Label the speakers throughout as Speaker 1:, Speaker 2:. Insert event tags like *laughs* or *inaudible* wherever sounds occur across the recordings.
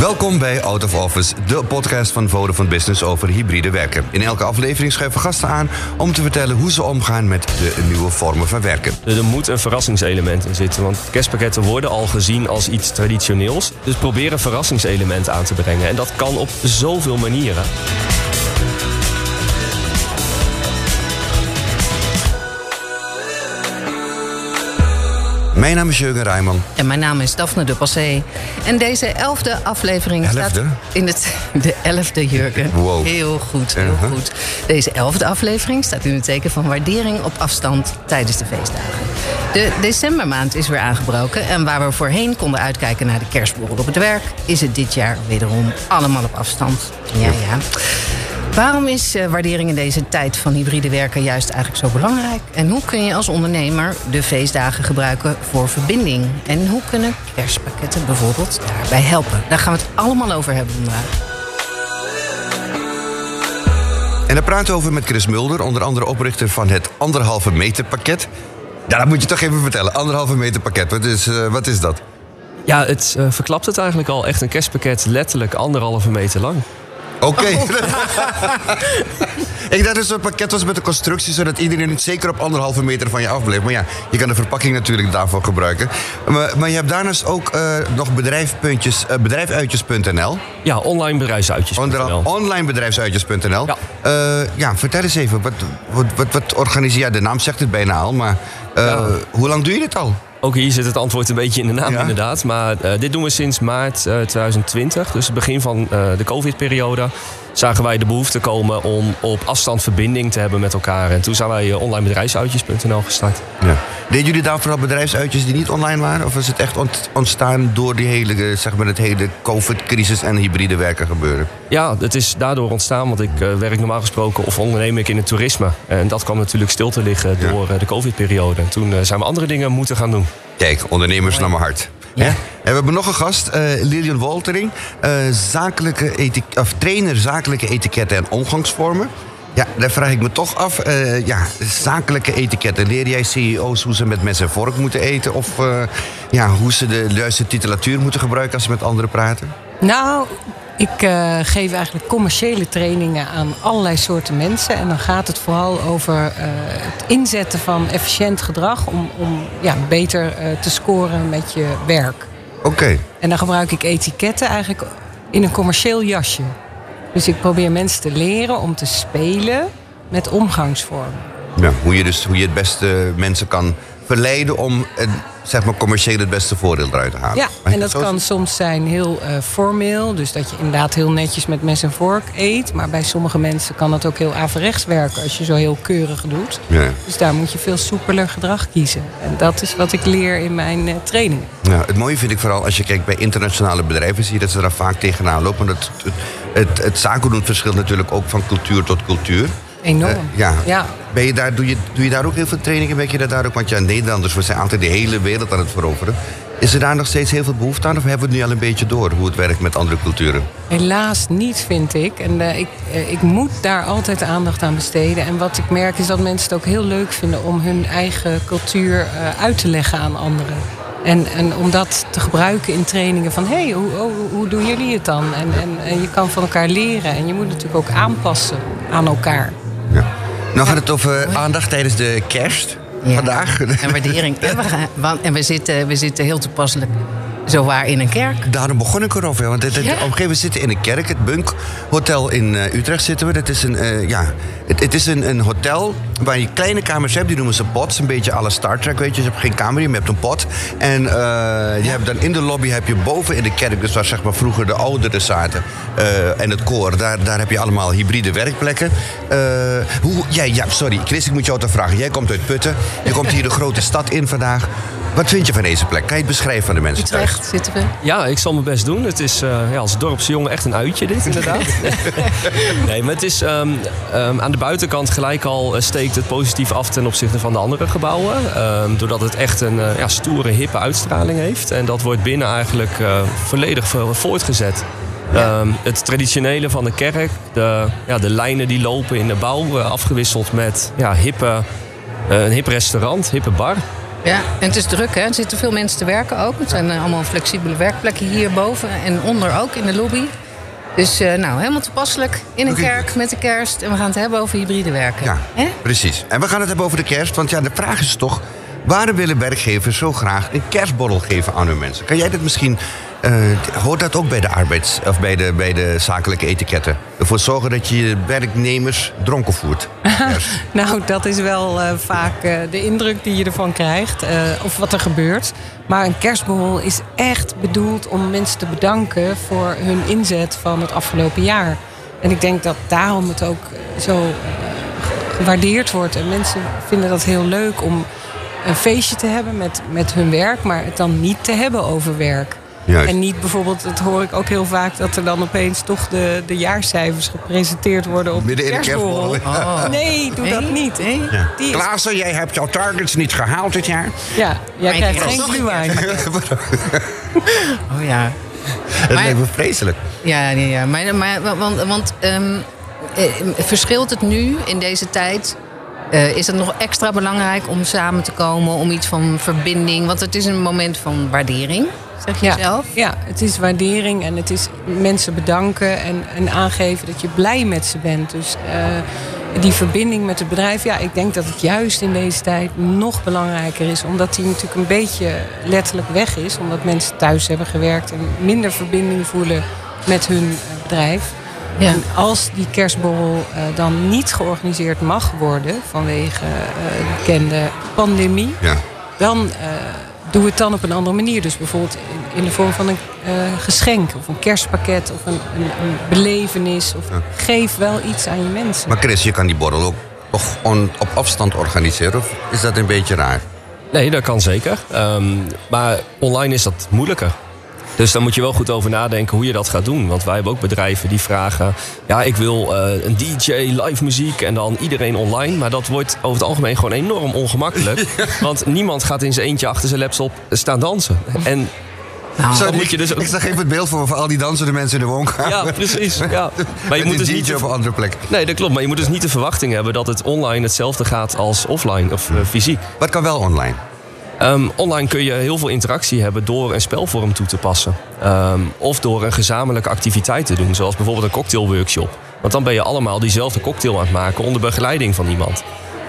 Speaker 1: Welkom bij Out of Office, de podcast van Vodafone Business over hybride werken. In elke aflevering schuiven gasten aan om te vertellen hoe ze omgaan met de nieuwe vormen van werken.
Speaker 2: Er moet een verrassingselement in zitten, want kerstpakketten worden al gezien als iets traditioneels. Dus probeer een verrassingselement aan te brengen. En dat kan op zoveel manieren.
Speaker 1: Mijn naam is Jurgen Rijman.
Speaker 3: En mijn naam is Daphne de Passé. En deze elfde aflevering
Speaker 1: Elfde?
Speaker 3: staat in het... *laughs* De elfde, Jurgen.
Speaker 1: Wow.
Speaker 3: Heel goed, heel
Speaker 1: Uh-huh.
Speaker 3: goed. Deze elfde aflevering staat in het teken van waardering op afstand tijdens de feestdagen. De decembermaand is weer aangebroken. En waar we voorheen konden uitkijken naar de kerstborrel op het werk... is het dit jaar wederom allemaal op afstand. Ja, ja. Waarom is eh, waardering in deze tijd van hybride werken juist eigenlijk zo belangrijk? En hoe kun je als ondernemer de feestdagen gebruiken voor verbinding? En hoe kunnen kerstpakketten bijvoorbeeld daarbij helpen? Daar gaan we het allemaal over hebben vandaag.
Speaker 1: En daar praten we over met Chris Mulder, onder andere oprichter van het anderhalve meter pakket. Ja, dat moet je toch even vertellen. Anderhalve meter pakket, wat is, eh, wat is dat?
Speaker 2: Ja, het eh, verklapt het eigenlijk al. Echt een kerstpakket, letterlijk anderhalve meter lang.
Speaker 1: Oké. *laughs* Ik dacht dat het een pakket was met een constructie, zodat iedereen zeker op anderhalve meter van je afbleef. Maar ja, je kan de verpakking natuurlijk daarvoor gebruiken. Maar, maar je hebt daarnaast ook eh, nog bedrijfpuntjes, eh, bedrijfuitjes.nl.
Speaker 2: Ja, online bedrijfsuitjes.nl.
Speaker 1: Online bedrijfsuitjes.nl.
Speaker 2: Ja.
Speaker 1: Eh, ja, vertel eens even, wat, wat, wat, wat organiseer je? De naam zegt het bijna al, maar
Speaker 2: Ja.
Speaker 1: hoe lang doe je dit al?
Speaker 2: Ook hier zit het antwoord een beetje in de naam,
Speaker 1: Ja.
Speaker 2: inderdaad. Maar eh, dit doen we sinds maart eh, 2020, dus het begin van eh, de COVID-periode. Zagen wij de behoefte komen om op afstand verbinding te hebben met elkaar. En toen zijn wij eh, onlinebedrijfsuitjes.nl gestart.
Speaker 1: Ja. Deden jullie daar vooral bedrijfsuitjes die niet online waren? Of is het echt ont- ontstaan door die hele, eh, zeg maar, het hele COVID-crisis en hybride werken gebeuren?
Speaker 2: Ja, het is daardoor ontstaan, want ik eh, werk normaal gesproken of onderneem ik in het toerisme. En dat kwam natuurlijk stil te liggen door de COVID-periode. En toen zijn we andere dingen moeten gaan doen.
Speaker 1: Kijk, ondernemers naar mijn hart.
Speaker 3: Ja.
Speaker 1: En we hebben nog een gast, eh, Lilian Woltering, eh, zakelijke of trainer zakelijke etiketten en omgangsvormen. Ja, daar vraag ik me toch af. eh, ja, zakelijke etiketten. Leer jij CEO's hoe ze met mes en vork moeten eten? Of eh, ja, hoe ze de juiste titulatuur moeten gebruiken als ze met anderen praten?
Speaker 4: Nou, ik eh, geef eigenlijk commerciële trainingen aan allerlei soorten mensen. En dan gaat het vooral over eh, het inzetten van efficiënt gedrag om, om ja, beter eh, te scoren met je werk.
Speaker 1: Oké.
Speaker 4: En dan gebruik ik etiketten eigenlijk in een commercieel jasje. Dus ik probeer mensen te leren om te spelen met omgangsvormen.
Speaker 1: Ja, hoe, je dus, hoe je het beste mensen kan verleiden om eh, zeg maar, commercieel het beste voordeel eruit te halen.
Speaker 4: Ja,
Speaker 1: Maar
Speaker 4: en dat kan soms zijn heel eh, formeel. Dus dat je inderdaad heel netjes met mes en vork eet. Maar bij sommige mensen kan dat ook heel averechts werken als je zo heel keurig doet.
Speaker 1: Ja.
Speaker 4: Dus daar moet je veel soepeler gedrag kiezen. En dat is wat ik leer in mijn eh, trainingen.
Speaker 1: Ja, het mooie vind ik vooral als je kijkt bij internationale bedrijven, zie je dat ze daar vaak tegenaan lopen. Want het, het, het, het zakendoen verschilt natuurlijk ook van cultuur tot cultuur.
Speaker 4: Enorm.
Speaker 1: Eh, ja.
Speaker 4: ja.
Speaker 1: Ben je daar, doe, je, doe je daar ook heel veel trainingen? Weet je dat daar ook? Want ja, Nederlanders, we zijn altijd de hele wereld aan het veroveren. Is er daar nog steeds heel veel behoefte aan? Of hebben we het nu al een beetje door hoe het werkt met andere culturen?
Speaker 4: Helaas niet, vind ik. En eh, ik, eh, ik moet daar altijd aandacht aan besteden. En wat ik merk is dat mensen het ook heel leuk vinden om hun eigen cultuur uit te leggen aan anderen. En, en om dat te gebruiken in trainingen van hé, hey, hoe, hoe, hoe doen jullie het dan? En, en, en je kan van elkaar leren en je moet natuurlijk ook aanpassen aan elkaar.
Speaker 1: Nou gaat het over aandacht tijdens de kerst
Speaker 3: Ja.
Speaker 1: vandaag.
Speaker 3: En waardering. En we, gaan, en we, zitten, we zitten heel toepasselijk zo waar in een kerk.
Speaker 1: Daarom begon ik erover. Want het, het-
Speaker 3: Ja.
Speaker 1: op een gegeven moment zitten in een kerk. Het Bunk Hotel in eh, Utrecht zitten we. Dat is een, eh, ja, het, het is een, een hotel waar je kleine kamers hebt. Die noemen ze pots. Een beetje la Star Trek, weet je. Je hebt geen kamer, je hebt een pot. En eh, je hebt dan in de lobby heb je boven in de kerk... dus waar zeg maar vroeger de ouderen zaten eh, en het koor... Daar, daar heb je allemaal hybride werkplekken. Eh, hoe, ja, ja, sorry, Chris, ik moet jou te vragen. Jij komt uit Putten. Je komt hier de grote stad in vandaag. Wat vind je van deze plek? Kan je het beschrijven aan de mensen thuis?
Speaker 3: Utrecht zitten we.
Speaker 2: Ja, ik zal mijn best doen. Het is eh, ja, als dorpse jongen echt een uitje dit, inderdaad. *laughs* nee, maar het is ehm, ehm, aan de buitenkant gelijk al eh, het positief af ten opzichte van de andere gebouwen. Ehm, doordat het echt een eh, ja, stoere, hippe uitstraling heeft. En dat wordt binnen eigenlijk eh, volledig vo- voortgezet. Ehm, het traditionele van de kerk, de, ja, de lijnen die lopen in de bouw, eh, afgewisseld met ja, hippe, een hip restaurant, hippe bar.
Speaker 3: Ja, en het is druk, hè? Er zitten veel mensen te werken ook. Het zijn allemaal flexibele werkplekken hierboven en onder ook in de lobby. Dus uh, nou, helemaal toepasselijk in een kerk met de kerst. En we gaan het hebben over hybride werken.
Speaker 1: Ja, precies. En we gaan het hebben over de kerst. Want ja, de vraag is toch... waarom willen werkgevers zo graag een kerstborrel geven aan hun mensen? Kan jij dat misschien... eh, hoort dat ook bij de arbeids... of bij de, bij de zakelijke etiketten? Ervoor zorgen dat je je werknemers dronken voert. *laughs*
Speaker 4: Nou, dat is wel eh, vaak eh, de indruk die je ervan krijgt. of wat er gebeurt. Maar een kerstborrel is echt bedoeld om mensen te bedanken voor hun inzet van het afgelopen jaar. En ik denk dat daarom het ook zo gewaardeerd wordt. En mensen vinden dat heel leuk om een feestje te hebben met, met hun werk, maar het dan niet te hebben over werk.
Speaker 1: Juist.
Speaker 4: En niet bijvoorbeeld, dat hoor ik ook heel vaak, dat er dan opeens toch de, de jaarcijfers gepresenteerd worden op
Speaker 1: Midden
Speaker 4: de kerstborrel.
Speaker 1: kerstborrel. *laughs*
Speaker 4: Nee, doe dat niet.
Speaker 3: Nee?
Speaker 1: Ja.
Speaker 4: Die
Speaker 1: Klaassen, jij hebt jouw targets niet gehaald dit jaar.
Speaker 4: ja, jij krijgt geen glühwein. *laughs*
Speaker 3: Oh ja.
Speaker 1: Dat
Speaker 3: Maar-
Speaker 1: lijkt me vreselijk.
Speaker 3: Ja, ja, ja. Maar, maar, want want ehm, eh, verschilt het nu in deze tijd? Eh, is het nog extra belangrijk om samen te komen, om iets van verbinding? Want het is een moment van waardering, zeg je
Speaker 4: Ja,
Speaker 3: zelf.
Speaker 4: ja, het is waardering en het is mensen bedanken en, en aangeven dat je blij met ze bent. Dus eh, die verbinding met het bedrijf, ja, ik denk dat het juist in deze tijd nog belangrijker is. Omdat die natuurlijk een beetje letterlijk weg is. Omdat mensen thuis hebben gewerkt en minder verbinding voelen met hun eh, bedrijf.
Speaker 3: Ja.
Speaker 4: En als die kerstborrel eh, dan niet georganiseerd mag worden vanwege eh, de bekende pandemie,
Speaker 1: Ja.
Speaker 4: dan eh, doe het dan op een andere manier. Dus bijvoorbeeld in, de vorm van een eh, geschenk of een kerstpakket of een, een, een belevenis. Of geef wel iets aan je mensen.
Speaker 1: Maar Chris, je kan die borrel ook toch on- op afstand organiseren? Of is dat een beetje raar?
Speaker 2: Nee, dat kan zeker. Ehm, maar online is dat moeilijker. Dus daar moet je wel goed over nadenken hoe je dat gaat doen. Want wij hebben ook bedrijven die vragen... ja, ik wil eh, een DJ, live muziek en dan iedereen online. Maar dat wordt over het algemeen gewoon enorm ongemakkelijk. *laughs* Want niemand gaat in zijn eentje achter zijn laptop staan dansen. En
Speaker 3: Nou,
Speaker 2: dan moet
Speaker 1: ik,
Speaker 2: je dus ook-
Speaker 1: ik zag even het beeld voor, voor al die dansende mensen in de woonkamer.
Speaker 2: ja, precies. Ja. *laughs* Maar je moet dus niet
Speaker 1: DJ op een andere plek.
Speaker 2: Nee, dat klopt. Maar je moet dus niet de verwachting hebben dat het online hetzelfde gaat als offline of eh, fysiek.
Speaker 1: Wat kan wel online?
Speaker 2: Ehm, online kun je heel veel interactie hebben door een spelvorm toe te passen. Ehm, of door een gezamenlijke activiteit te doen, zoals bijvoorbeeld een cocktailworkshop. Want dan ben je allemaal diezelfde cocktail aan het maken onder begeleiding van iemand.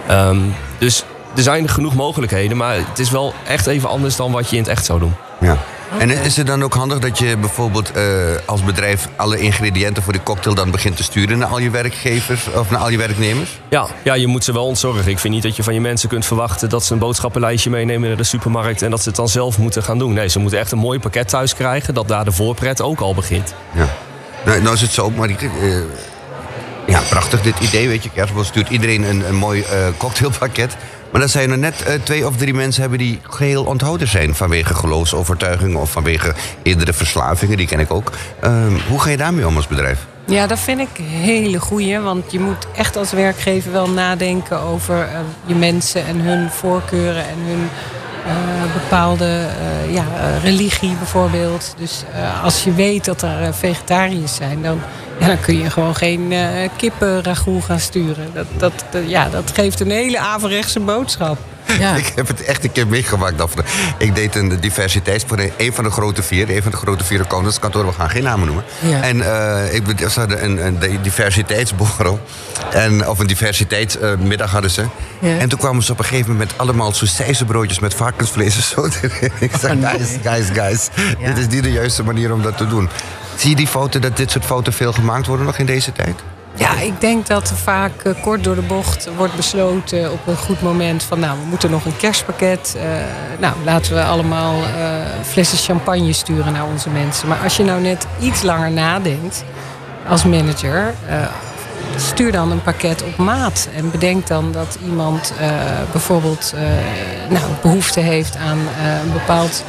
Speaker 2: Ehm, dus er zijn genoeg mogelijkheden, maar het is wel echt even anders dan wat je in het echt zou doen.
Speaker 1: Ja. En is het dan ook handig dat je bijvoorbeeld eh, als bedrijf alle ingrediënten voor de cocktail dan begint te sturen naar al je werkgevers of naar al je werknemers?
Speaker 2: Ja, ja, je moet ze wel ontzorgen. Ik vind niet dat je van je mensen kunt verwachten dat ze een boodschappenlijstje meenemen naar de supermarkt en dat ze het dan zelf moeten gaan doen. Nee, ze moeten echt een mooi pakket thuis krijgen, dat daar de voorpret ook al begint.
Speaker 1: Ja. Nou, nou is het zo, maar ik, eh, ja, prachtig dit idee, weet je. Kerstboom stuurt iedereen een, een mooi eh, cocktailpakket. Maar dan zijn er net eh, twee of drie mensen hebben die geheel onthouden zijn vanwege geloofsovertuigingen of vanwege eerdere verslavingen, die ken ik ook. Ehm, hoe ga je daarmee om als bedrijf?
Speaker 4: Ja, dat vind ik hele goeie. Want je moet echt als werkgever wel nadenken over eh, je mensen en hun voorkeuren en hun eh, bepaalde ja, religie bijvoorbeeld. Dus als je weet dat er vegetariërs zijn, dan, dan kun je gewoon geen kippenragout gaan sturen. Dat, dat, dat- ja, dat geeft een hele averechtse boodschap.
Speaker 3: Ja. *laughs*
Speaker 1: Ik heb het echt een keer meegemaakt. Daphne. Ik deed een diversiteits voor een, van de grote vier. Een van de grote vier accountantskantoren. We gaan geen namen noemen.
Speaker 3: Ja.
Speaker 1: En eh, ik, ze hadden een, een diversiteitsborrel. En, of een diversiteitsmiddag hadden ze.
Speaker 3: Ja.
Speaker 1: En toen kwamen ze op een gegeven moment allemaal broodjes met varkensvlees en zo. erin. *laughs* ik zei,
Speaker 3: Oh, nee.
Speaker 1: guys, guys, guys. Dit is niet de juiste manier om dat te doen. Zie je die foto, dat dit soort foto's veel gemaakt worden nog in deze tijd?
Speaker 4: Ja, ik denk dat er vaak eh, kort door de bocht wordt besloten op een goed moment van nou, we moeten nog een kerstpakket. eh, nou, laten we allemaal eh, flessen champagne sturen naar onze mensen. Maar als je nou net iets langer nadenkt als manager, stuur dan een pakket op maat. En bedenk dan dat iemand bijvoorbeeld nou, behoefte heeft aan een bepaald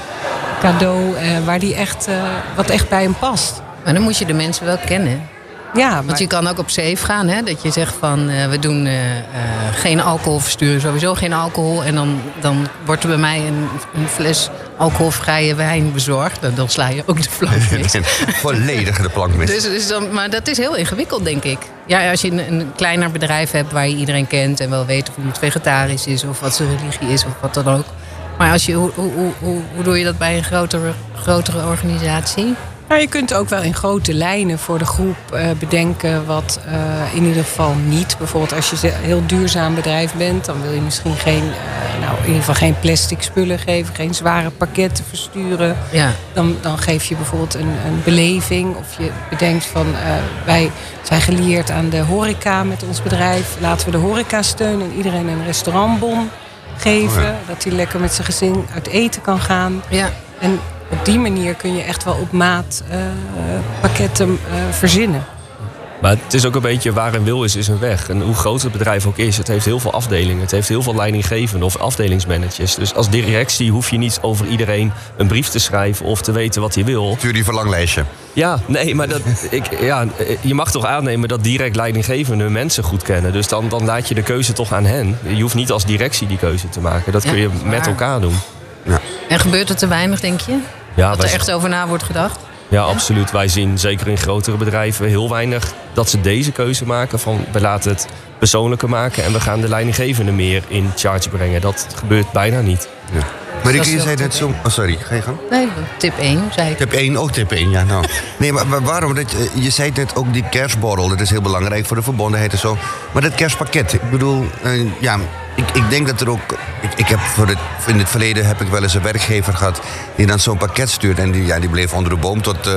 Speaker 4: cadeau waar die echt, wat echt bij hem past.
Speaker 3: Maar dan moet je de mensen wel kennen.
Speaker 4: Ja, maar...
Speaker 3: Want je kan ook op safe gaan, hè? dat je zegt van eh, we doen eh, eh, geen alcohol, versturen sowieso geen alcohol. En dan, dan wordt er bij mij een, een fles alcoholvrije wijn bezorgd. Dan, dan sla je ook de plank *laughs* mis.
Speaker 1: Volledig de plank mis.
Speaker 3: Dus, dus dan, maar dat is heel ingewikkeld, denk ik. Ja, als je een, een kleiner bedrijf hebt waar je iedereen kent en wel weet of iemand vegetarisch is of wat zijn religie is of wat dan ook. Maar als je, hoe, hoe, hoe, hoe, hoe doe je dat bij een grotere, grotere organisatie?
Speaker 4: Nou, je kunt ook wel in grote lijnen voor de groep eh, bedenken wat eh, in ieder geval niet. Bijvoorbeeld als je een heel duurzaam bedrijf bent, dan wil je misschien geen, eh, nou, in ieder geval geen plastic spullen geven, geen zware pakketten versturen.
Speaker 3: Ja.
Speaker 4: Dan, dan geef je bijvoorbeeld een, een beleving. Of je bedenkt van wij zijn gelieerd aan de horeca met ons bedrijf. Laten we de horeca steunen en iedereen een restaurantbon geven.
Speaker 1: Oh ja.
Speaker 4: Dat hij lekker met zijn gezin uit eten kan gaan.
Speaker 3: Ja.
Speaker 4: En op die manier kun je echt wel op maat eh, pakketten eh, verzinnen.
Speaker 2: Maar het is ook een beetje waar een wil is, is een weg. En hoe groot het bedrijf ook is, het heeft heel veel afdelingen. Het heeft heel veel leidinggevenden of afdelingsmanagers. Dus als directie hoef je niet over iedereen een brief te schrijven of te weten wat hij wil.
Speaker 1: Stuur die verlanglijstje.
Speaker 2: Ja, nee, maar dat, *laughs* ik, ja, je mag toch aannemen dat direct leidinggevenden hun mensen goed kennen. Dus dan, dan laat je de keuze toch aan hen. Je hoeft niet als directie die keuze te maken. Dat
Speaker 3: Ja,
Speaker 2: kun je met elkaar doen.
Speaker 3: En gebeurt er te weinig, denk je?
Speaker 2: Ja,
Speaker 3: dat er echt over na wordt gedacht?
Speaker 2: Ja, absoluut. Wij zien zeker in grotere bedrijven heel weinig dat ze deze keuze maken van we laten het persoonlijker maken en we gaan de leidinggevende meer in charge brengen. Dat gebeurt bijna niet.
Speaker 1: Ja. Maar ik, zei net zo... Oh, sorry, ga je gang?
Speaker 3: Nee, tip 1, zei ik.
Speaker 1: Tip 1, ook tip 1, ja nou. Nee, maar wa- waarom? Dat, eh, je zei net ook die kerstborrel, dat is heel belangrijk voor de verbondenheid en zo. Maar dat kerstpakket, ik bedoel, eh, ja, ik, ik denk dat er ook... Ik, ik heb voor in het verleden heb ik wel eens een werkgever gehad die dan zo'n pakket stuurt. En die, ja, die bleef onder de boom tot eh,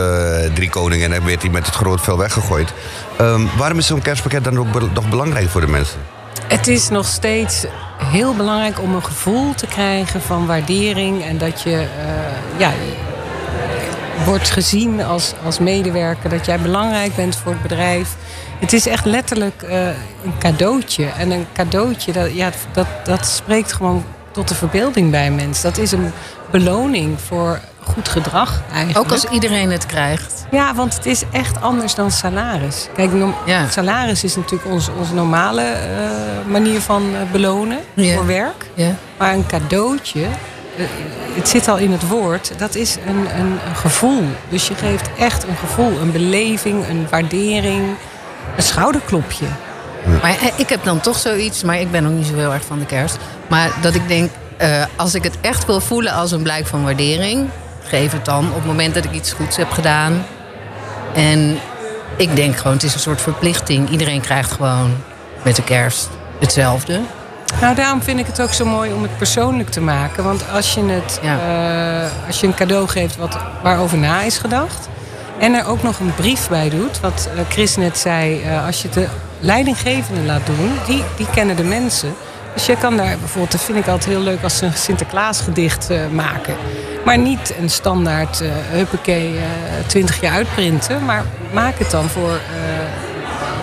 Speaker 1: drie koningen en dan werd hij met het groot vel weggegooid. Ehm, waarom is zo'n kerstpakket dan ook toch belangrijk voor de mensen?
Speaker 4: Het is nog steeds heel belangrijk om een gevoel te krijgen van waardering. En dat je eh, ja, wordt gezien als, als medewerker. Dat jij belangrijk bent voor het bedrijf. Het is echt letterlijk eh, een cadeautje. En een cadeautje, dat, ja, dat, dat spreekt gewoon tot de verbeelding bij een mens. Dat is een beloning voor goed gedrag eigenlijk.
Speaker 3: Ook als iedereen het krijgt.
Speaker 4: Ja, want het is echt anders dan salaris. Kijk,
Speaker 3: Ja.
Speaker 4: salaris is natuurlijk onze, onze normale eh, manier van eh, belonen
Speaker 3: Ja.
Speaker 4: voor werk.
Speaker 3: Ja.
Speaker 4: Maar een cadeautje, het zit al in het woord, dat is een, een, een gevoel. Dus je geeft echt een gevoel, een beleving, een waardering, een schouderklopje.
Speaker 3: Maar eh, ik heb dan toch zoiets, maar ik ben ook niet zo heel erg van de kerst. Maar dat ik denk, eh, als ik het echt wil voelen als een blijk van waardering, geef het dan op het moment dat ik iets goeds heb gedaan. En ik denk gewoon, het is een soort verplichting. Iedereen krijgt gewoon met de kerst hetzelfde.
Speaker 4: Nou, daarom vind ik het ook zo mooi om het persoonlijk te maken. Want als je, het,
Speaker 3: Ja.
Speaker 4: eh, als je een cadeau geeft wat, waarover na is gedacht... en er ook nog een brief bij doet, wat eh, Chris net zei... eh, als je de leidinggevende laat doen, die, die kennen de mensen... Dus je kan daar bijvoorbeeld, dat vind ik altijd heel leuk... als ze een Sinterklaasgedicht eh, maken. Maar niet een standaard, eh huppakee, twintig jaar uitprinten... maar maak het dan voor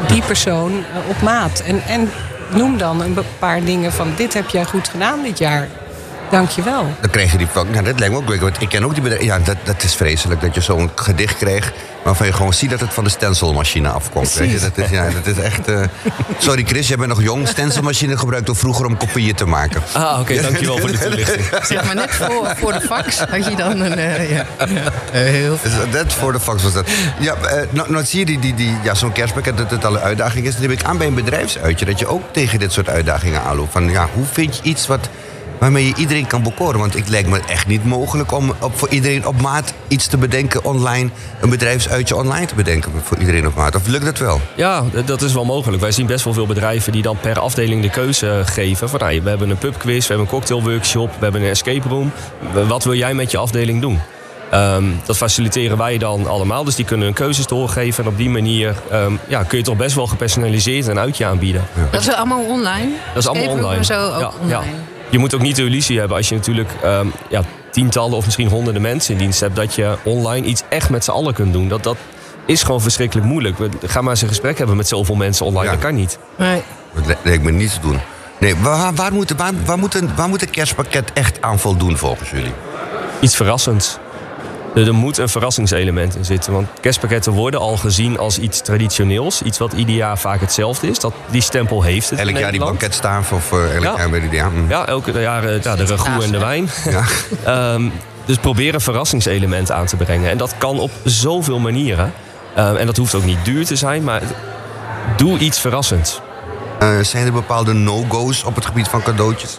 Speaker 4: die persoon op maat. En, en noem dan een paar dingen van dit heb jij goed gedaan dit jaar. Dank je wel.
Speaker 1: Dan krijg je die... Ja, dat lijkt me ook leuk. Want ik ken ook die bedrijven... Ja, dat, dat is vreselijk dat je zo'n gedicht krijgt... waarvan je gewoon ziet dat het van de stencilmachine afkomt. Weet je? Dat, is, ja, dat is echt... eh, *laughs* Sorry Chris, jij bent nog jong. Stencilmachine gebruikte vroeger om kopieën te maken.
Speaker 2: Ah, oké, dankjewel voor de toelichting. *laughs*
Speaker 3: Zeg maar net voor, voor de fax had je dan een... eh, ja. Eh, heel
Speaker 1: Dus Dat voor de fax was dat. Ja, eh, nou, nou zie je die, die, die, ja, zo'n kerstpakket dat het al een uitdaging is. Dan neem ik aan bij een bedrijfsuitje dat je ook tegen dit soort uitdagingen aanloopt. Van ja, hoe vind je iets wat, waarmee je iedereen kan bekoren? Want het lijkt me echt niet mogelijk om op, voor iedereen op maat iets te bedenken online. Een bedrijfsuitje online te bedenken voor iedereen op maat. Of lukt dat wel?
Speaker 2: Ja, dat is wel mogelijk. Wij zien best wel veel bedrijven die dan per afdeling de keuze geven. Van, nou, we hebben een pubquiz, we hebben een cocktailworkshop, we hebben een escape room. Wat wil jij met je afdeling doen? Ehm, dat faciliteren wij dan allemaal. Dus die kunnen hun keuzes doorgeven. En op die manier ehm, ja, kun je toch best wel gepersonaliseerd een uitje aanbieden.
Speaker 3: Dat is allemaal online?
Speaker 2: Dat is allemaal online.
Speaker 3: zo ook
Speaker 2: ja,
Speaker 3: online.
Speaker 2: ja. Je moet ook niet de illusie hebben als je natuurlijk ehm, ja, tientallen of misschien honderden mensen in dienst hebt, dat je online iets echt met z'n allen kunt doen. Dat, dat is gewoon verschrikkelijk moeilijk. We- Ga maar eens een gesprek hebben met zoveel mensen online.
Speaker 1: Ja.
Speaker 2: Dat kan niet.
Speaker 3: Nee.
Speaker 1: Dat li- lijkt me niet te doen. Nee, waar, waar, moet, waar, waar, moet een, waar moet een kerstpakket echt aan voldoen volgens jullie?
Speaker 2: Iets verrassends. Er, er moet een verrassingselement in zitten. Want kerstpakketten worden al gezien als iets traditioneels. Iets wat ieder jaar vaak hetzelfde is. Dat, die stempel heeft het
Speaker 1: Elk jaar die banketstaaf of eh, elk
Speaker 2: Ja.
Speaker 1: jaar weet ik ja. hm.
Speaker 2: Ja, elke jaar eh, ja, de ragout en de wijn.
Speaker 1: Ja. *laughs* *laughs*
Speaker 2: Ehm, dus probeer een verrassingselement aan te brengen. En dat kan op zoveel manieren. Ehm, en dat hoeft ook niet duur te zijn, maar doe iets verrassends.
Speaker 1: Eh, zijn er bepaalde no-go's op het gebied van cadeautjes?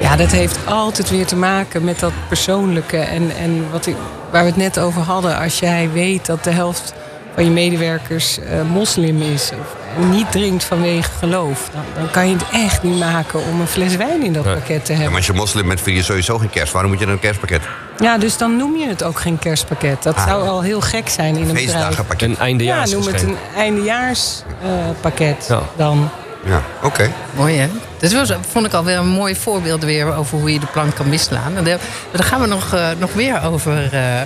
Speaker 4: Ja, dat heeft altijd weer te maken met dat persoonlijke. En, en wat ik, waar we het net over hadden. Als jij weet dat de helft van je medewerkers uh, moslim is. Of niet drinkt vanwege geloof. Dan, dan, kan je het echt niet maken om een fles wijn in dat pakket te hebben. Ja,
Speaker 1: maar als je moslim bent, vind je sowieso geen kerst. Waarom moet je dan een kerstpakket?
Speaker 4: Ja, dus dan noem je het ook geen kerstpakket. Dat ah. zou al heel gek zijn in een bedrijf.
Speaker 2: Een eindejaars.
Speaker 4: Ja, noem het een eindejaarspakket uh, ja. dan.
Speaker 1: Ja, oké.
Speaker 3: Mooi hè? Dat was, vond ik alweer een mooi voorbeeld weer over hoe je de plank kan misslaan. En daar, gaan we nog, uh, nog meer over, uh,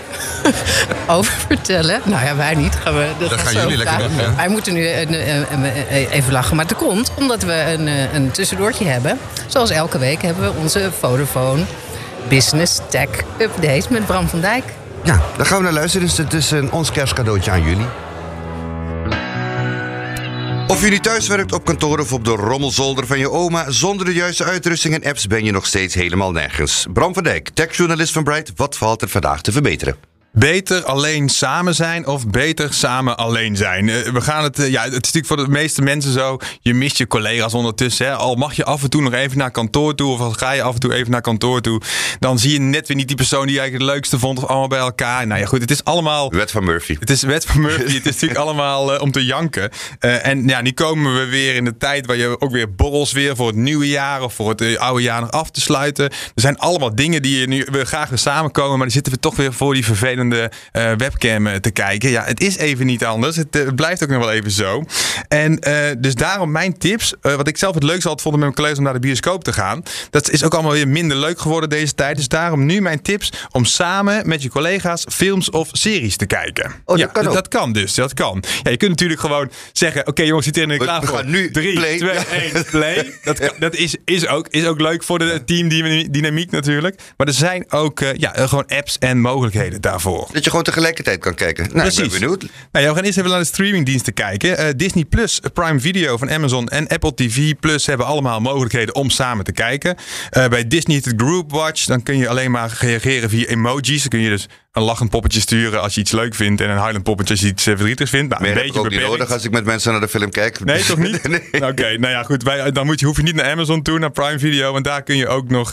Speaker 3: *laughs* over vertellen. Nou ja, wij niet. Gaan we,
Speaker 1: dat, gaan jullie lekker doen.
Speaker 3: Wij moeten nu even lachen. Maar het komt omdat we een, een tussendoortje hebben. Zoals elke week hebben we onze Vodafone Business Tech Update met Bram van Dijk.
Speaker 1: Ja, daar gaan we naar luisteren. Dus het is een ons kerstcadeautje aan jullie. Of je nu thuis werkt op kantoor of op de rommelzolder van je oma, zonder de juiste uitrusting en apps ben je nog steeds helemaal nergens. Bram van Dijk, techjournalist van Bright, wat valt er vandaag te verbeteren?
Speaker 5: Beter alleen samen zijn of beter samen alleen zijn? Eh, we gaan het, eh, ja, het is natuurlijk voor de meeste mensen zo. Je mist je collega's ondertussen. Hè? Al mag je af en toe nog even naar kantoor toe. Of al ga je af en toe even naar kantoor toe. Dan zie je net weer niet die persoon die je eigenlijk het leukste vond. Of allemaal bij elkaar. Nou ja, goed. Het is allemaal.
Speaker 1: Wet van Murphy.
Speaker 5: Het is wet van Murphy. het is natuurlijk *laughs* allemaal uh, om te janken. Uh, en ja, nu komen we weer in de tijd waar je ook weer borrels weer voor het nieuwe jaar. Of voor het oude jaar nog af te sluiten. Er zijn allemaal dingen die je nu we graag weer samenkomen. Maar dan zitten we toch weer voor die vervelende uh, webcam eh, te kijken. Ja, het is even niet anders. Het, uh, blijft ook nog wel even zo. En dus daarom mijn tips. wat ik zelf het leukste had vonden met mijn collega's om naar de bioscoop te gaan. Dat is ook allemaal weer minder leuk geworden deze tijd. Dus daarom nu mijn tips om samen met je collega's films of series te kijken.
Speaker 1: Oh, dat
Speaker 5: ja,
Speaker 1: kan ook.
Speaker 5: Dat kan dus. Dat kan. Ja, je kunt natuurlijk gewoon zeggen: Oké, okay, jongens, zit in de klaar
Speaker 1: we
Speaker 5: voor.
Speaker 1: Gaan nu
Speaker 5: 3,
Speaker 1: play.
Speaker 5: 2, 1, play. Dat, dat is, is, ook, is ook leuk voor de teamdynamiek natuurlijk. Maar er zijn ook ja, gewoon apps en mogelijkheden daarvoor.
Speaker 1: Dat je gewoon tegelijkertijd kan kijken. Nou, Precies. ik ben benieuwd.
Speaker 5: Nou ja, we gaan eerst even naar de streamingdiensten kijken. Uh, Disney Plus, Prime Video van Amazon en Apple TV Plus hebben allemaal mogelijkheden om samen te kijken. Uh, bij Disney het Group Watch, dan kun je alleen maar reageren via emojis. Dan kun je dus een lachend poppetje sturen als je iets leuk vindt en een huilend poppetje als je iets uh, verdrietigs vindt.
Speaker 1: Nou, een beetje ook niet nodig als ik met mensen naar de film kijk.
Speaker 5: Nee, toch niet? *laughs* nee. Oké, okay, nou ja, goed. Wij, dan moet je, hoef je niet naar Amazon toe, naar Prime Video, want daar kun je ook nog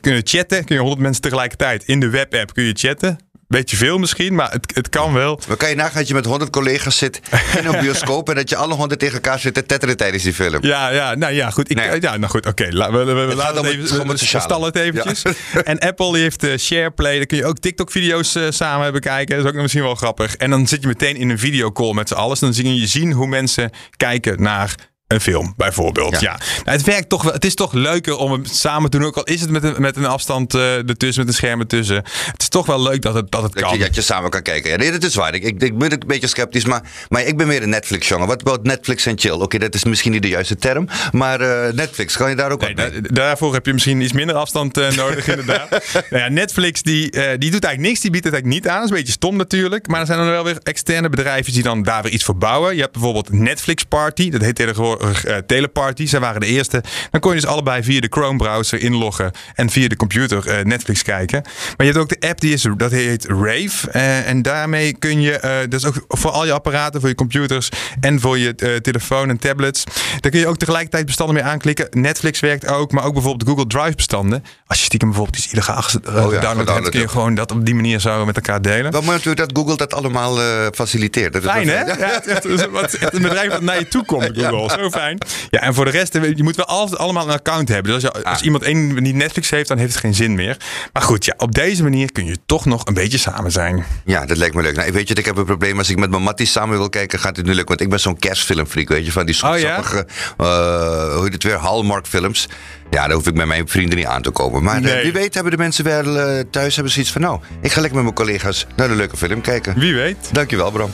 Speaker 5: kunnen chatten. Kun je 100 mensen tegelijkertijd in de webapp kun je chatten. Beetje veel misschien, maar het, het kan wel.
Speaker 1: Maar kan je nagaan dat je met 100 collega's zit *laughs* in een bioscoop en dat je alle 100 tegen elkaar zit te tetteren tijdens die film?
Speaker 5: Ja, ja, nou ja, goed. Ik, nee. Ja, nou goed, oké. Okay, we, we, we laten het even, we, we stallen het eventjes. Ja. *laughs* En Apple heeft uh, SharePlay, daar kun je ook TikTok-video's uh, samen bekijken. Dat is ook misschien wel grappig. En dan zit je meteen in een videocall met z'n allen. Dan zie je zien hoe mensen kijken naar een film, bijvoorbeeld. Ja. Nou, het werkt toch wel. Het is toch leuker om het samen te doen. Ook al is het met een, met een afstand uh, ertussen, met een scherm ertussen. Het is toch wel leuk dat het, dat het
Speaker 1: dat
Speaker 5: kan.
Speaker 1: Je, dat je samen kan kijken. Ja, nee, dat is waar. Ik, ik, ik ben een beetje sceptisch, maar, maar ik ben weer een Netflix-jongen. Wat about Netflix en chill? Oké, dat is misschien niet de juiste term. Maar uh, Netflix, kan je daar ook nee,
Speaker 5: da Daarvoor heb je misschien iets minder afstand uh, nodig, *laughs* inderdaad. nou ja, Netflix die, die doet eigenlijk niks. Die biedt het eigenlijk niet aan. Dat is een beetje stom natuurlijk. Maar er zijn er wel weer externe bedrijven die dan daar weer iets voor bouwen. Je hebt bijvoorbeeld Netflix Party. Dat heet tegenwoordig uh, Teleparty. Zij waren de eerste. Dan kon je dus allebei via de Chrome browser inloggen en via de computer uh, Netflix kijken. Maar je hebt ook de app die is, dat heet Rave. En daarmee kun je, dat is ook voor al je apparaten, voor je computers en voor je telefoon en tablets. Daar kun je ook tegelijkertijd bestanden mee aanklikken. Netflix werkt ook, maar ook bijvoorbeeld Google Drive bestanden. Als je stiekem bijvoorbeeld iets illegaals oh, ja, download hebt, kun je gewoon dat op die manier zo met elkaar delen.
Speaker 1: Wel mooi natuurlijk dat Google dat allemaal faciliteert. Dat
Speaker 5: fijn hè? Ja, het is echt een bedrijf dat naar je toe komt, *laughs* Google. Zo *laughs* fijn. Ja, en voor de rest, je moet wel altijd allemaal een account hebben. Dus als, je, als ah. iemand één niet Netflix heeft, dan heeft het geen zin meer. Maar goed, ja, op deze manier kun je toch nog een beetje samen zijn.
Speaker 1: Ja, dat lijkt me leuk. Nou, weet je, ik heb een probleem. Als ik met mijn matties samen wil kijken, gaat het nu lukken. Want ik ben zo'n kerstfilmfreak, weet je, van die zoetsappige, oh, ja? uh, hoe heet het weer, Hallmark films. Ja, daar hoef ik met mijn vrienden niet aan te komen. Maar nee. uh, wie weet hebben de mensen wel uh, thuis hebben ze iets van... nou, ik ga lekker met mijn collega's naar een leuke film kijken.
Speaker 5: Wie weet.
Speaker 1: Dankjewel, Bram.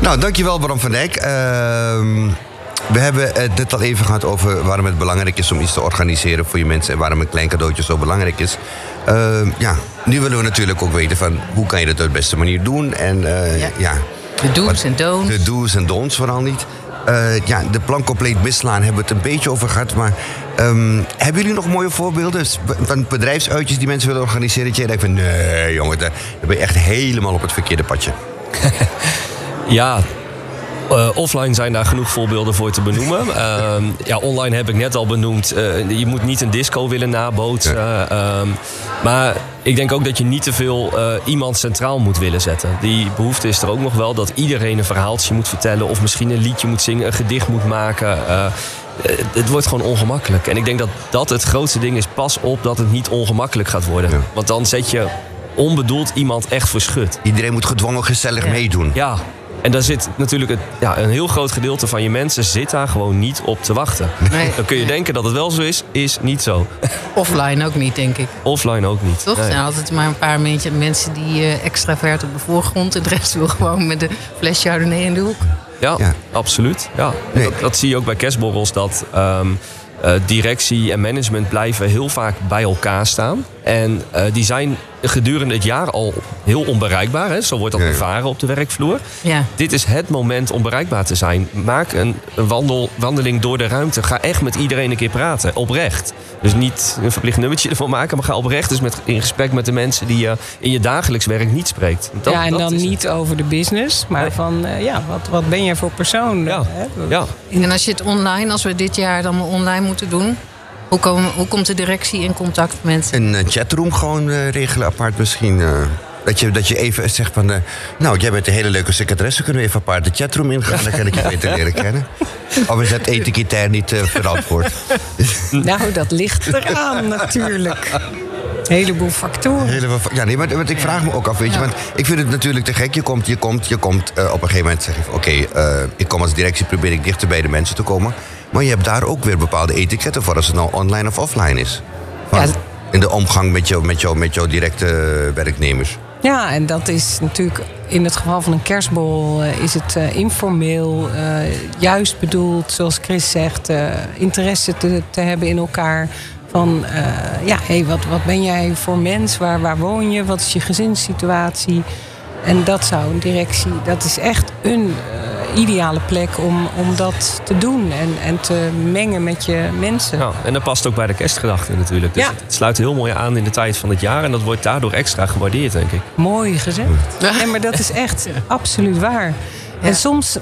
Speaker 1: Nou, dankjewel Bram van Dijk. Uh, we hebben het net al even gehad over waarom het belangrijk is om iets te organiseren voor je mensen en waarom een klein cadeautje zo belangrijk is. Uh, ja, nu willen we natuurlijk ook weten van hoe kan je dat op de beste manier doen en uh, ja. ja.
Speaker 3: De do's en don'ts.
Speaker 1: De do's en don'ts vooral niet. Uh, ja, de plan compleet misslaan hebben we het een beetje over gehad. Maar um, hebben jullie nog mooie voorbeelden van bedrijfsuitjes die mensen willen organiseren? Dat jij denkt van nee jongen, daar ben je echt helemaal op het verkeerde padje. *laughs*
Speaker 2: Ja, Uh, offline zijn daar genoeg voorbeelden voor te benoemen. Uh, *laughs* ja, online heb ik net al benoemd. Uh, je moet niet een disco willen nabootsen. Ja. Ehm, maar ik denk ook dat je niet te veel iemand centraal moet willen zetten. Die behoefte is er ook nog wel dat iedereen een verhaaltje moet vertellen. Of misschien een liedje moet zingen, een gedicht moet maken. het wordt gewoon ongemakkelijk. En ik denk dat dat het grootste ding is. Pas op dat het niet ongemakkelijk gaat worden. Ja. Want dan zet je onbedoeld iemand echt voor schut.
Speaker 1: Iedereen moet gedwongen gezellig
Speaker 2: ja.
Speaker 1: meedoen.
Speaker 2: Ja, en daar zit natuurlijk het, ja, een heel groot gedeelte van je mensen zit daar gewoon niet op te wachten.
Speaker 3: Nee.
Speaker 2: Dan kun je denken dat het wel zo is, is niet zo.
Speaker 3: Offline ook niet, denk ik.
Speaker 2: Offline ook niet.
Speaker 3: Toch? Er zijn altijd maar een paar mensen die uh, extravert op de voorgrond. En de rest wil gewoon met de fles Chardonnay in de hoek.
Speaker 2: Ja, ja. absoluut. Ja. Nee. Dat, dat, zie je ook bij kerstborrels. Dat um, uh, directie en management blijven heel vaak bij elkaar staan. En uh, die zijn gedurende het jaar al heel onbereikbaar. Hè? Zo wordt dat ervaren op de werkvloer.
Speaker 3: Ja.
Speaker 2: Dit is het moment om bereikbaar te zijn. Maak een, een wandel, wandeling door de ruimte. Ga echt met iedereen een keer praten. Oprecht. Dus niet een verplicht nummertje *laughs* ervoor maken. Maar ga oprecht dus met, in gesprek met de mensen die je in je dagelijks werk niet spreekt.
Speaker 4: Dat, ja, en dan niet het. over de business. Maar nee. van, uh, ja, wat, wat ben jij voor persoon?
Speaker 2: Ja.
Speaker 4: Hè?
Speaker 2: ja.
Speaker 3: En als je het online, als we dit jaar dan online moeten doen... Hoe, komen, hoe komt de directie in contact met...
Speaker 1: Een uh, chatroom gewoon uh, regelen apart misschien. Uh, dat, je, dat je even zegt van... nou, jij bent een hele leuke secretaresse. Kunnen we even apart de chatroom ingaan? Dan kan ik je *laughs* beter leren kennen. Of is dat etikettair niet verantwoord?
Speaker 4: nou, dat ligt eraan natuurlijk. Een heleboel factoren.
Speaker 1: Heleboel, ja, nee, maar, ik vraag me ook af, weet je, want ik vind het natuurlijk te gek. Je komt, je komt, je komt uh, op een gegeven moment zeg je, oké, okay, uh, ik kom als directie, probeer ik dichter bij de mensen te komen. Maar je hebt daar ook weer bepaalde etiketten voor, als het nou online of offline is. Van, in de omgang met, jou, met, jou, met jouw directe werknemers.
Speaker 4: Ja, en dat is natuurlijk in het geval van een kerstbol uh, is het uh, informeel, uh, juist bedoeld, zoals Chris zegt, interesse te, te hebben in elkaar. Van ja, hey, wat, wat ben jij voor mens? Waar, waar woon je? Wat is je gezinssituatie? En dat zou een directie, dat is echt een ideale plek om, om dat te doen en, en te mengen met je mensen.
Speaker 2: Ja, en dat past ook bij de kerstgedachte natuurlijk. Dus
Speaker 4: ja.
Speaker 2: het sluit heel mooi aan in de tijd van het jaar en dat wordt daardoor extra gewaardeerd, denk ik.
Speaker 4: Mooi gezegd. Nee, maar dat is echt *laughs* absoluut waar. En soms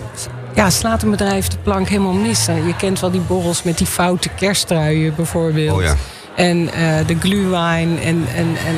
Speaker 4: ja, slaat een bedrijf de plank helemaal mis. Je kent wel die borrels met die foute kersttruien bijvoorbeeld.
Speaker 1: Oh ja.
Speaker 4: En uh, de glühwein en, en, en,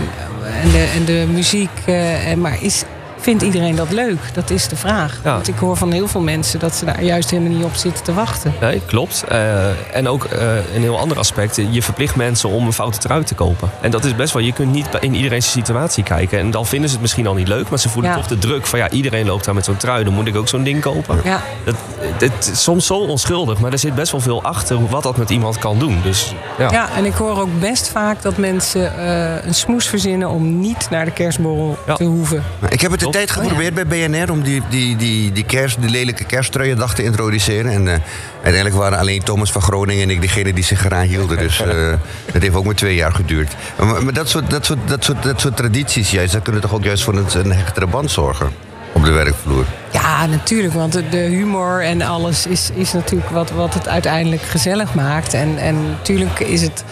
Speaker 4: en, de, en de muziek. Uh, en, maar is vindt iedereen dat leuk? Dat is de vraag.
Speaker 2: Ja.
Speaker 4: Want ik hoor van heel veel mensen dat ze daar juist helemaal niet op zitten te wachten.
Speaker 2: Nee, klopt. Uh, en ook uh, een heel ander aspect. Je verplicht mensen om een foute trui te kopen. En dat is best wel, je kunt niet in iedereen situatie kijken. En dan vinden ze het misschien al niet leuk, maar ze voelen
Speaker 4: Ja.
Speaker 2: toch de druk van ja, iedereen loopt daar met zo'n trui. Dan moet ik ook zo'n ding kopen.
Speaker 4: Ja.
Speaker 2: Dat, het is soms zo onschuldig, maar er zit best wel veel achter wat dat met iemand kan doen. Dus ja.
Speaker 4: Ja, en ik hoor ook best vaak dat mensen uh, een smoes verzinnen om niet naar de kerstborrel
Speaker 2: Ja.
Speaker 4: te hoeven.
Speaker 1: Maar Ik heb het
Speaker 2: Klopt.
Speaker 1: tijd geprobeerd bij BNR om die, die, die, die, kerst, die lelijke kersttruiendag te introduceren. En eh, uiteindelijk waren alleen Thomas van Groningen en ik degene die zich eraan hielden. Dus eh, *laughs* dat heeft ook maar twee jaar geduurd. Maar, maar dat, soort, dat, soort, dat, soort, dat soort tradities, juist, dat kunnen toch ook juist voor een, een hechtere band zorgen op de werkvloer.
Speaker 4: Ja, natuurlijk. Want de- de humor en alles is, is natuurlijk wat, wat het uiteindelijk gezellig maakt. En, en natuurlijk is het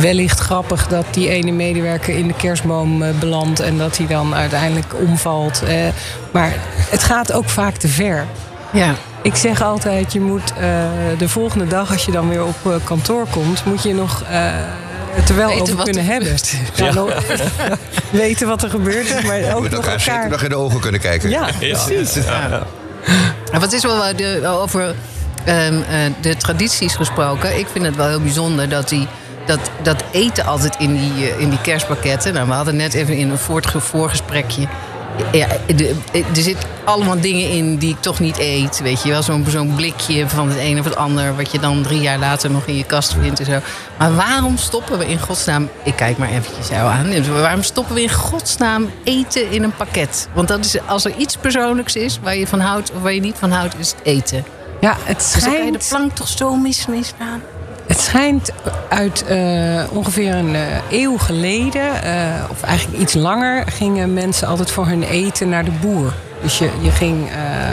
Speaker 4: wellicht grappig dat die ene medewerker in de kerstboom eh, belandt en dat hij dan uiteindelijk omvalt. Eh, maar het gaat ook vaak te ver.
Speaker 3: Ja.
Speaker 4: Ik zeg altijd, je moet eh, de volgende dag als je dan weer op eh, kantoor komt, moet je nog eh, het er wel
Speaker 3: Weten
Speaker 4: over kunnen hebben. Ja, *laughs* weten wat er gebeurd is, maar
Speaker 1: Je
Speaker 4: ook
Speaker 1: moet
Speaker 4: nog
Speaker 1: elkaar zeker nog in de ogen kunnen kijken.
Speaker 4: Ja, precies.
Speaker 3: En wat is wel de, over ehm, eh, de tradities gesproken? Ik vind het wel heel bijzonder dat die. Dat, dat eten altijd in die, eh, in die kerstpakketten. Nou, we hadden net even in een voorgesprekje. Ja, de- er zitten allemaal dingen in die ik toch niet eet. Weet je wel, zo'n zo'n blikje van het een of het ander. wat je dan drie jaar later nog in je kast vindt en zo. Maar waarom stoppen we in godsnaam. Ik kijk maar eventjes jou aan. Waarom stoppen we in godsnaam eten in een pakket? Want dat is, als er iets persoonlijks is waar je van houdt of waar je niet van houdt, is het eten.
Speaker 4: Ja, het
Speaker 3: Dus dan kan je de
Speaker 4: schijnt,
Speaker 3: plank toch zo mis mislaan?
Speaker 4: Het schijnt uit eh, ongeveer een eh, eeuw geleden, eh, of eigenlijk iets langer, gingen mensen altijd voor hun eten naar de boer. Dus je, je ging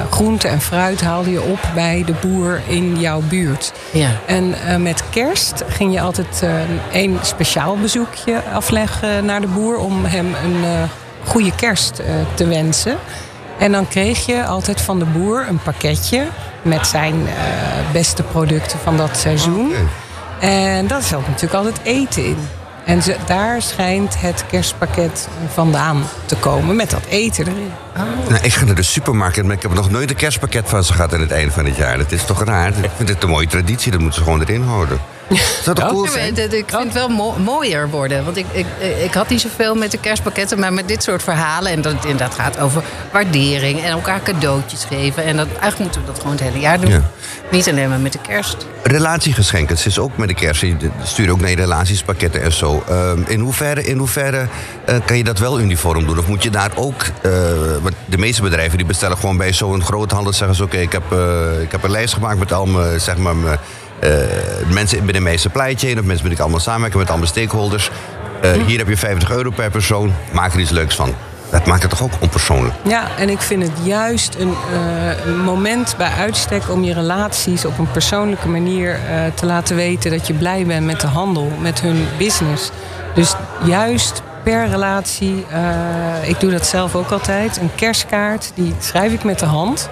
Speaker 4: groente en fruit haalde je op bij de boer in jouw buurt.
Speaker 3: Ja.
Speaker 4: En met kerst ging je altijd een speciaal bezoekje afleggen naar de boer om hem een goede kerst te wensen. En dan kreeg je altijd van de boer een pakketje met zijn uh, beste producten van dat seizoen. Okay. En dat ook natuurlijk altijd eten in. En ze, daar schijnt het kerstpakket vandaan te komen met dat eten erin.
Speaker 1: Oh. Nou, ik ga naar de supermarkt, maar ik heb nog nooit een kerstpakket van ze gehad aan het einde van het jaar. Dat is toch raar? Ik vind het een mooie traditie, dat moeten ze gewoon erin houden.
Speaker 3: Zou toch cool zijn? Ik vind het wel mooier worden. Want ik, ik, ik had niet zoveel met de kerstpakketten, maar met dit soort verhalen. En dat het inderdaad gaat over waardering en elkaar cadeautjes geven. En dat, eigenlijk moeten we dat gewoon het hele jaar doen. Niet alleen maar met de kerst.
Speaker 1: Relatiegeschenken, het is ook met de kerst. Je stuurt ook naar relatiespakketten en zo. Uh, in hoeverre, in hoeverre uh, kan je dat wel uniform doen? Of moet je daar ook. Uh, want de meeste bedrijven die bestellen gewoon bij zo'n groothandel. Zeggen ze: Oké, okay, ik, heb, ik heb een lijst gemaakt met al mijn. Zeg maar, mijn mensen binnen mijn supply chain of mensen met ik allemaal samenwerken met allemaal stakeholders. Uh, hier heb je 50 euro per persoon. Maak er iets leuks van. Dat maakt het toch ook onpersoonlijk?
Speaker 4: Ja, en ik vind het juist een, uh, een moment bij uitstek om je relaties op een persoonlijke manier te laten weten dat je blij bent met de handel, met hun business. Dus juist per relatie, ik doe dat zelf ook altijd, een kerstkaart, die schrijf ik met de hand.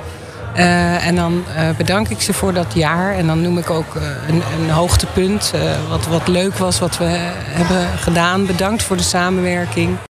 Speaker 4: Uh, en dan uh, bedank ik ze voor dat jaar. En dan noem ik ook uh, een, een, hoogtepunt. wat, wat leuk was, wat we hebben gedaan. Bedankt voor de samenwerking.